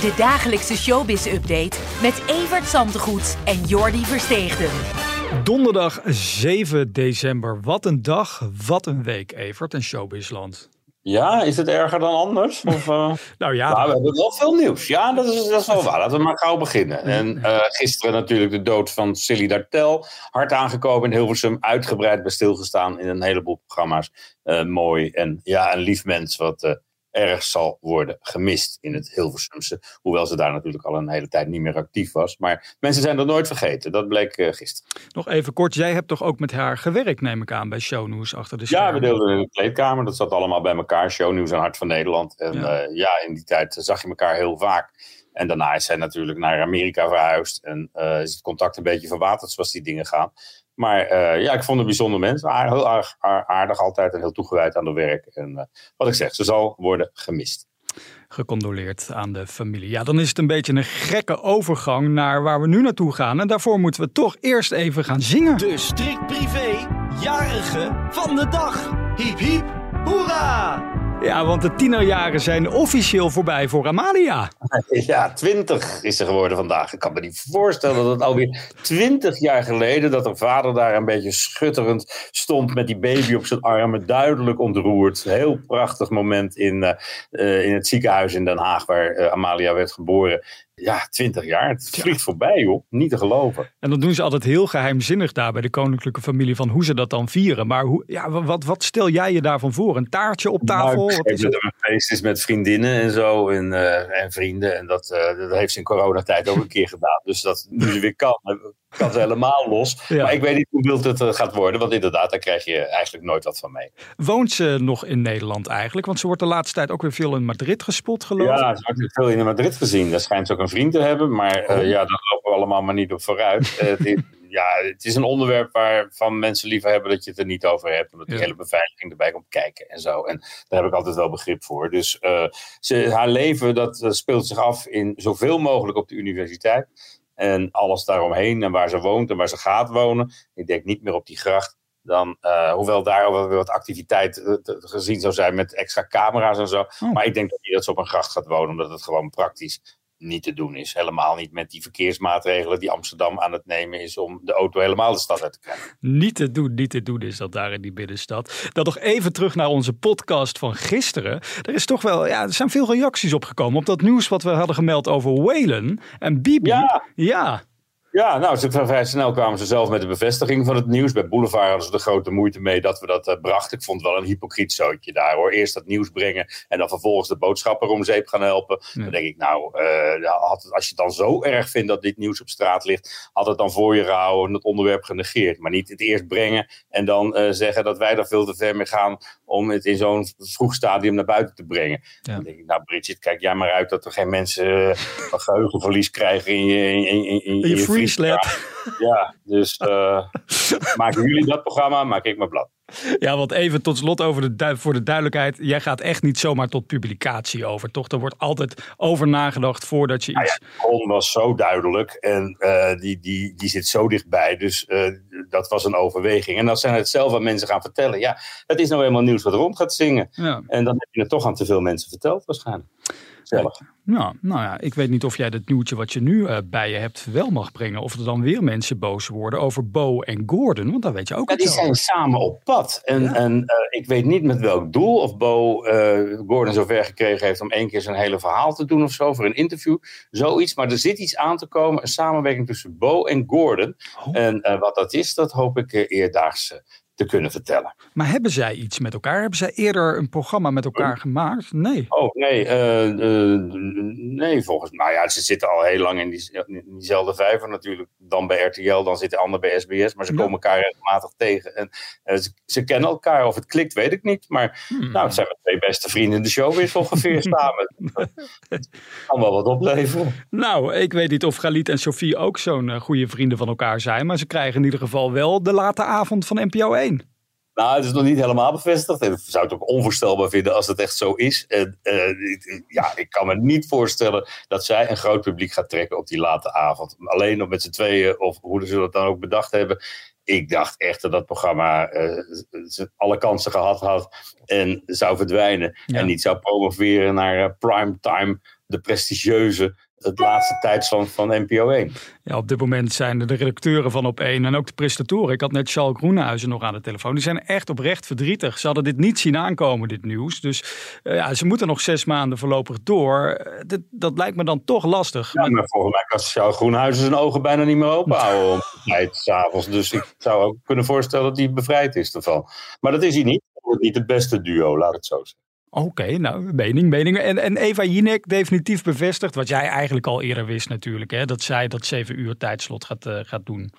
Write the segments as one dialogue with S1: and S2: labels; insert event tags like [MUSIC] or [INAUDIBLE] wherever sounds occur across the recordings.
S1: de dagelijkse showbiz-update met Evert Zandegoed en Jordi Versteegden.
S2: Donderdag 7 december. Wat een dag, wat een week, Evert en Showbizland.
S3: Ja, is het erger dan anders? [LAUGHS] Of, uh...
S2: nou ja.
S3: Nou, we hebben wel veel nieuws. Ja, dat is, dat is wel waar. Laten we maar gauw beginnen. En uh, [LAUGHS] gisteren natuurlijk de dood van Silly Dartel. Hard aangekomen in Hilversum. Uitgebreid bij stilgestaan in een heleboel programma's. Uh, mooi en ja, een lief mens wat erg zal worden gemist in het Hilversumse. Hoewel ze daar natuurlijk al een hele tijd niet meer actief was. Maar mensen zijn dat nooit vergeten. Dat bleek uh, gisteren.
S2: Nog even kort. Jij hebt toch ook met haar gewerkt, neem ik aan, bij Shownews achter de
S3: schermen? Ja, we deelden in de kleedkamer. Dat zat allemaal bij elkaar. Shownews en Hart van Nederland. En ja, uh, ja in die tijd zag je elkaar heel vaak. En daarna is zij natuurlijk naar Amerika verhuisd. En uh, is het contact een beetje verwaterd zoals die dingen gaan. Maar uh, ja, ik vond een bijzonder mens. Heel aardig, aardig altijd en heel toegewijd aan het werk. En uh, wat ik zeg, ze zal worden gemist.
S2: Gecondoleerd aan de familie. Ja, dan is het een beetje een gekke overgang naar waar we nu naartoe gaan. En daarvoor moeten we toch eerst even gaan zingen.
S4: De strikt privé, jarige van de dag. Hiep hiep, hoera!
S2: Ja, want de tienerjaren zijn officieel voorbij voor Amalia. [LAUGHS]
S3: Ja, twintig is ze geworden vandaag. Ik kan me niet voorstellen dat het alweer twintig jaar geleden... dat haar vader daar een beetje schutterend stond met die baby op zijn armen. Duidelijk ontroerd. Heel prachtig moment in, uh, uh, in het ziekenhuis in Den Haag... waar uh, Amalia werd geboren. Ja, twintig jaar. Het vliegt ja. voorbij, joh. Niet te geloven.
S2: En dan doen ze altijd heel geheimzinnig daar bij de koninklijke familie van hoe ze dat dan vieren. Maar hoe, ja, wat, wat stel jij je daarvan voor? Een taartje op tafel?
S3: Nou,
S2: wat is
S3: het? Een feest is met vriendinnen en zo en, uh, en vrienden. En dat, uh, dat heeft ze in coronatijd ook een keer gedaan. Dus dat nu ze weer kan, kan ze helemaal los. Ja. Maar ik weet niet hoe wild het uh, gaat worden. Want inderdaad, daar krijg je eigenlijk nooit wat van mee.
S2: Woont ze nog in Nederland eigenlijk? Want ze wordt de laatste tijd ook weer veel in Madrid gespot, geloof ik.
S3: Ja, ze wordt veel in Madrid gezien. Daar schijnt ze ook een vriend te hebben. Maar oh. ja, daar lopen we allemaal maar niet op vooruit. [LAUGHS] het, is, ja, het is een onderwerp waarvan mensen liever hebben dat je het er niet over hebt. Omdat die ja. hele beveiliging erbij komt kijken en zo. En daar heb ik altijd wel begrip voor. Dus uh, ze, haar leven dat speelt zich af in zoveel mogelijk op de universiteit. En alles daaromheen en waar ze woont en waar ze gaat wonen. Ik denk niet meer op die gracht. Dan, uh, hoewel daar wel weer wat activiteit uh, gezien zou zijn met extra camera's en zo. Oh. Maar ik denk dat niet dat ze op een gracht gaat wonen, omdat het gewoon praktisch niet te doen is. Helemaal niet met die verkeersmaatregelen die Amsterdam aan het nemen is om de auto helemaal de stad uit te krijgen.
S2: Niet te doen, niet te doen is dat daar in die binnenstad. Dan nog even terug naar onze podcast van gisteren. Er is toch wel, ja, er zijn veel reacties opgekomen op dat nieuws wat we hadden gemeld over Whalen en Bibi.
S3: Ja.
S2: ja.
S3: Ja, nou, vrij snel kwamen ze zelf met de bevestiging van het nieuws. Bij Boulevard hadden ze de grote moeite mee dat we dat uh, brachten. Ik vond het wel een hypocriet zootje daar hoor. Eerst dat nieuws brengen en dan vervolgens de boodschapper om zeep gaan helpen. Ja. Dan denk ik, nou, uh, had, als je het dan zo erg vindt dat dit nieuws op straat ligt, had het dan voor je gehouden en het onderwerp genegeerd. Maar niet het eerst brengen en dan uh, zeggen dat wij daar veel te ver mee gaan om het in zo'n vroeg stadium naar buiten te brengen. Ja. Dan denk ik, nou Bridget, kijk jij maar uit dat er geen mensen geheugenverlies krijgen in je, in, in, in,
S2: in je, Slap.
S3: Ja, dus [LAUGHS] uh, maken jullie dat programma, maak ik mijn blad.
S2: Ja, want even tot slot over de, voor de duidelijkheid. Jij gaat echt niet zomaar tot publicatie over, toch? Er wordt altijd over nagedacht voordat je iets...
S3: Ja, ja, was zo duidelijk en uh, die, die, die zit zo dichtbij. Dus uh, dat was een overweging. En als zij het zelf aan mensen gaan vertellen. Ja, het is nou eenmaal nieuws wat rond gaat zingen. Ja. En dan heb je het toch aan te veel mensen verteld waarschijnlijk. Zelf.
S2: Nou, nou ja, ik weet niet of jij dat nieuwtje wat je nu uh, bij je hebt wel mag brengen. Of er dan weer mensen boos worden over Bo en Gordon. Want dan weet je ook
S3: ja, Die zijn samen op pad. En, ja. en uh, ik weet niet met welk doel. Of Bo uh, Gordon zover gekregen heeft om één keer zijn hele verhaal te doen of zo. Voor een interview. Zoiets. Maar er zit iets aan te komen. Een samenwerking tussen Bo en Gordon. Oh. En wat dat is, dat hoop ik eerdaags te kunnen vertellen.
S2: Maar hebben zij iets met elkaar? Hebben zij eerder een programma met elkaar gemaakt? Nee.
S3: Oh, nee. Uh, nee, volgens mij. Nou ja, ze zitten al heel lang in, die, in diezelfde vijver natuurlijk. Dan bij RTL, dan zit de ander bij SBS. Maar ze komen elkaar regelmatig tegen. En uh, ze, ze, kennen elkaar. Of het klikt, weet ik niet. Maar hmm. nou, het zijn mijn twee beste vrienden in de showbiz ongeveer [LAUGHS] samen. Het kan wel wat opleveren.
S2: Nou, ik weet niet of Galit en Sophie ook zo'n goede vrienden van elkaar zijn. Maar ze krijgen in ieder geval wel de late avond van NPO 1.
S3: Nou, het is nog niet helemaal bevestigd. Ik zou het ook onvoorstelbaar vinden als het echt zo is. En, uh, ja, ik kan me niet voorstellen dat zij een groot publiek gaat trekken op die late avond. Alleen nog met z'n tweeën, of hoe ze dat dan ook bedacht hebben. Ik dacht echt dat dat programma uh, alle kansen gehad had en zou verdwijnen. En niet zou promoveren naar uh, primetime, de prestigieuze het laatste tijdstand van NPO 1.
S2: Ja, op dit moment zijn de redacteuren van Op 1 en ook de presentatoren. Ik had net Charles Groenhuizen nog aan de telefoon. Die zijn echt oprecht verdrietig. Ze hadden dit niet zien aankomen, dit nieuws. Dus uh, ja, ze moeten nog zes maanden voorlopig door. Eh, dat, lijkt me dan toch lastig.
S3: Ja, maar volgens mij kan Charles Groenhuizen zijn ogen bijna niet meer open houden om [LAUGHS] tijd s'avonds. Dus ik zou ook kunnen voorstellen dat hij bevrijd is ervan. Maar dat is hij niet. Niet het beste duo, laat het zo zeggen.
S2: Oké, nou, mening, mening. En, en Eva Jinek definitief bevestigd, wat jij eigenlijk al eerder wist natuurlijk, hè, dat zij dat zeven uur tijdslot gaat, uh, gaat doen.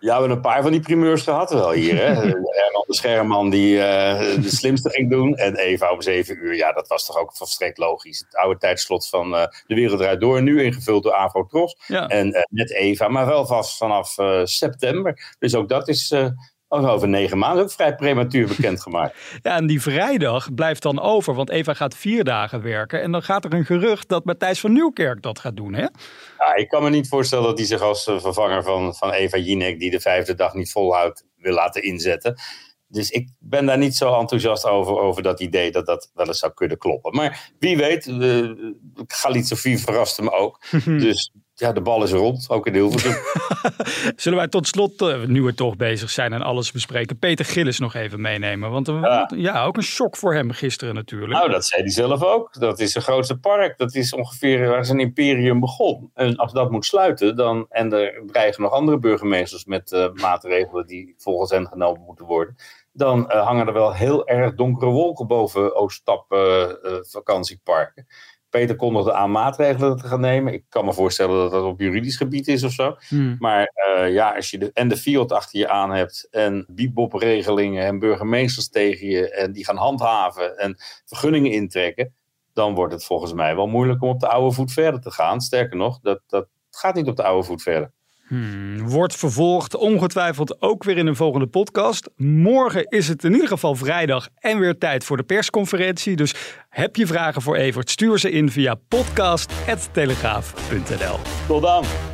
S3: Ja, we hebben een paar van die primeurs gehad wel hier. Hè? [LAUGHS] Herman de Scherman die uh, de slimste ging doen. En Eva om zeven uur. Ja, dat was toch ook volstrekt logisch. Het oude tijdslot van uh, De Wereld Draait Door. Nu ingevuld door Avro Tros. Ja. En uh, net Eva, maar wel vast vanaf september. Dus ook dat is over negen maanden ook vrij prematuur bekendgemaakt. [LAUGHS]
S2: ja, en die vrijdag blijft dan over, want Eva gaat vier dagen werken. En dan gaat er een gerucht dat Matthijs van Nieuwkerk dat gaat doen, hè?
S3: Ja, ik kan me niet voorstellen dat hij zich als eh, vervanger van, van Eva Jinek, die de vijfde dag niet volhoudt, wil laten inzetten. Dus ik ben daar niet zo enthousiast over, over dat idee dat dat wel eens zou kunnen kloppen. Maar wie weet, uh, Galit Sofie verraste me ook. [LAUGHS] dus ja, de bal is rond, ook in Hilversum. [LAUGHS]
S2: Zullen wij tot slot, uh, nu we toch bezig zijn en alles bespreken, Peter Gillis nog even meenemen? Want uh, ja. ook een shock voor hem gisteren natuurlijk.
S3: Nou, dat zei hij zelf ook. Dat is zijn grootste park. Dat is ongeveer waar zijn imperium begon. En als dat moet sluiten, dan, en er dreigen nog andere burgemeesters met uh, maatregelen die volgens hen genomen moeten worden, dan hangen er wel heel erg donkere wolken boven Ooststap vakantieparken. Peter kondigde aan maatregelen te gaan nemen. Ik kan me voorstellen dat dat op juridisch gebied is of zo. Hmm. Maar uh, ja, als je de, en de field achter je aan hebt en bibop-regelingen en burgemeesters tegen je en die gaan handhaven en vergunningen intrekken, dan wordt het volgens mij wel moeilijk om op de oude voet verder te gaan. Sterker nog, dat, dat gaat niet op de oude voet verder.
S2: Hmm, wordt vervolgd, ongetwijfeld ook weer in een volgende podcast. Morgen is het in ieder geval vrijdag en weer tijd voor de persconferentie. Dus heb je vragen voor Evert, stuur ze in via podcast.telegraaf.nl.
S3: Tot dan!